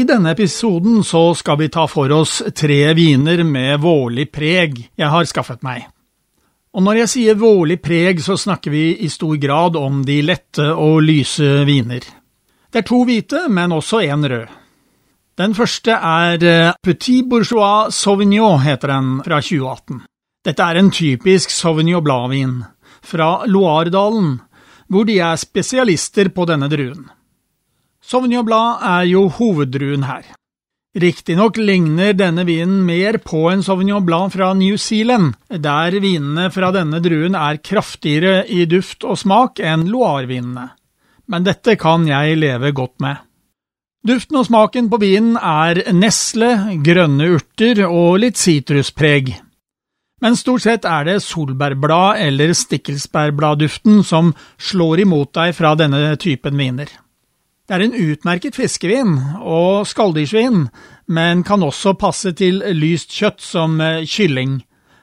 I denne episoden så skal vi ta for oss tre viner med vårlig preg jeg har skaffet meg. Og når jeg sier vårlig preg, så snakker vi i stor grad om de lette og lyse viner. Det er to hvite, men også en rød. Den første er eh, Petit Bourgeois Sauvignon, heter den, fra 2018. Dette er en typisk Sauvignon Blad-vin, fra Loiredalen, hvor de er spesialister på denne druen. Sauvignon Blanc er jo hoveddruen her. Riktignok ligner denne vinen mer på en Sauvignon Blanc fra New Zealand, der vinene fra denne druen er kraftigere i duft og smak enn Loire-vinene, men dette kan jeg leve godt med. Duften og smaken på vinen er nesle, grønne urter og litt sitruspreg. Men stort sett er det solbærblad eller stikkelsbærbladduften som slår imot deg fra denne typen viner. Det er en utmerket fiskevin og skalldyrsvin, men kan også passe til lyst kjøtt som eh, kylling,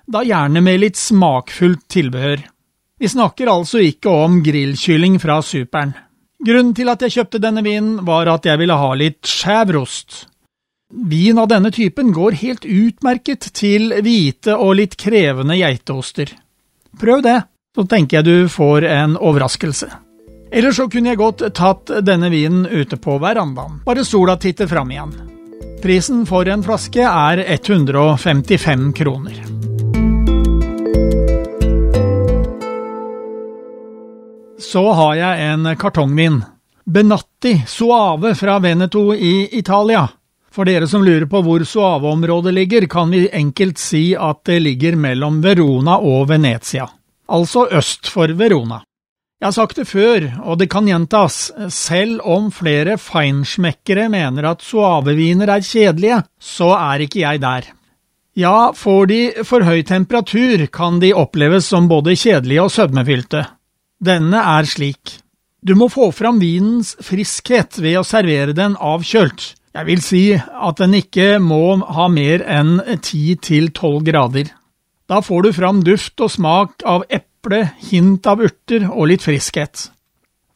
da gjerne med litt smakfullt tilbehør. Vi snakker altså ikke om grillkylling fra Superen. Grunnen til at jeg kjøpte denne vinen, var at jeg ville ha litt skjævrost. Vin av denne typen går helt utmerket til hvite og litt krevende geiteoster. Prøv det, så tenker jeg du får en overraskelse. Eller så kunne jeg godt tatt denne vinen ute på verandaen, bare sola titter fram igjen. Prisen for en flaske er 155 kroner. Så har jeg en kartongvin. Benatti Suave fra Veneto i Italia. For dere som lurer på hvor Suave-området ligger, kan vi enkelt si at det ligger mellom Verona og Venezia. Altså øst for Verona. Jeg har sagt det før, og det kan gjentas, selv om flere feinschmeckere mener at suaveviner er kjedelige, så er ikke jeg der. Ja, får de for høy temperatur, kan de oppleves som både kjedelige og sødmefylte. Denne er slik. Du må få fram vinens friskhet ved å servere den avkjølt. Jeg vil si at den ikke må ha mer enn 10–12 grader. Da får du fram duft og smak av eple eple, hint av urter og litt friskhet.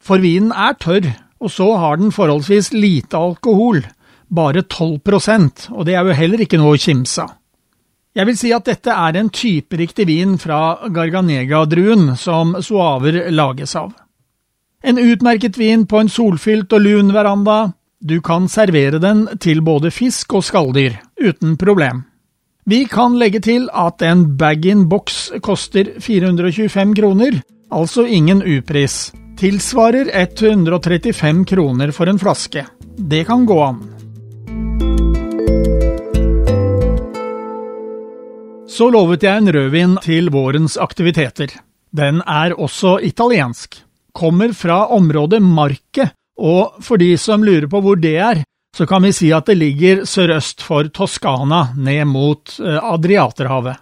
For vinen er tørr, og så har den forholdsvis lite alkohol, bare 12% og det er jo heller ikke noe å kimse av. Jeg vil si at dette er en typeriktig vin fra Garganega-druen som suaver lages av. En utmerket vin på en solfylt og lun veranda, du kan servere den til både fisk og skalldyr, uten problem. Vi kan legge til at en bag-in-box koster 425 kroner, altså ingen upris. Tilsvarer 135 kroner for en flaske. Det kan gå an. Så lovet jeg en rødvin til vårens aktiviteter. Den er også italiensk. Kommer fra området Marke, og for de som lurer på hvor det er, så kan vi si at det ligger sørøst for Toskana, ned mot eh, Adriaterhavet.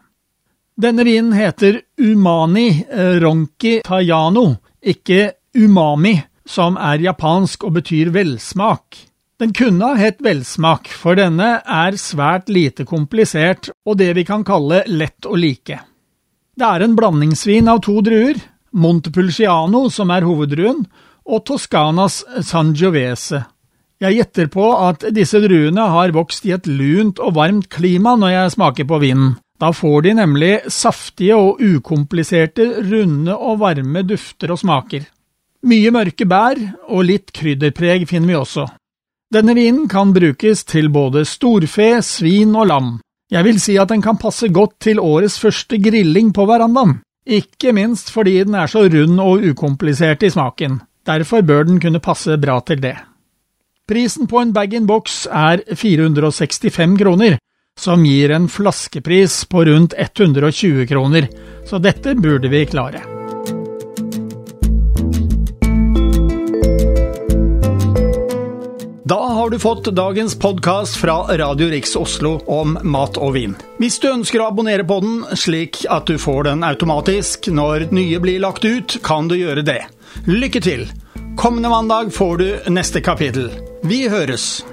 Denne vinen heter Umani eh, Ronki Tayano, ikke Umami, som er japansk og betyr velsmak. Den kunne ha hett velsmak, for denne er svært lite komplisert og det vi kan kalle lett å like. Det er en blandingsvin av to druer, Montepulciano, som er hoveddruen, og Toscanas Sangiovese. Jeg gjetter på at disse druene har vokst i et lunt og varmt klima når jeg smaker på vinen. Da får de nemlig saftige og ukompliserte, runde og varme dufter og smaker. Mye mørke bær og litt krydderpreg finner vi også. Denne vinen kan brukes til både storfe, svin og lam. Jeg vil si at den kan passe godt til årets første grilling på verandaen, ikke minst fordi den er så rund og ukomplisert i smaken. Derfor bør den kunne passe bra til det. Prisen på en bag-in-box er 465 kroner, som gir en flaskepris på rundt 120 kroner, så dette burde vi klare. Da har du fått dagens podkast fra Radio Riks Oslo om mat og vin. Hvis du ønsker å abonnere på den, slik at du får den automatisk når nye blir lagt ut, kan du gjøre det. Lykke til! Kommende mandag får du neste kapittel. Vi høres!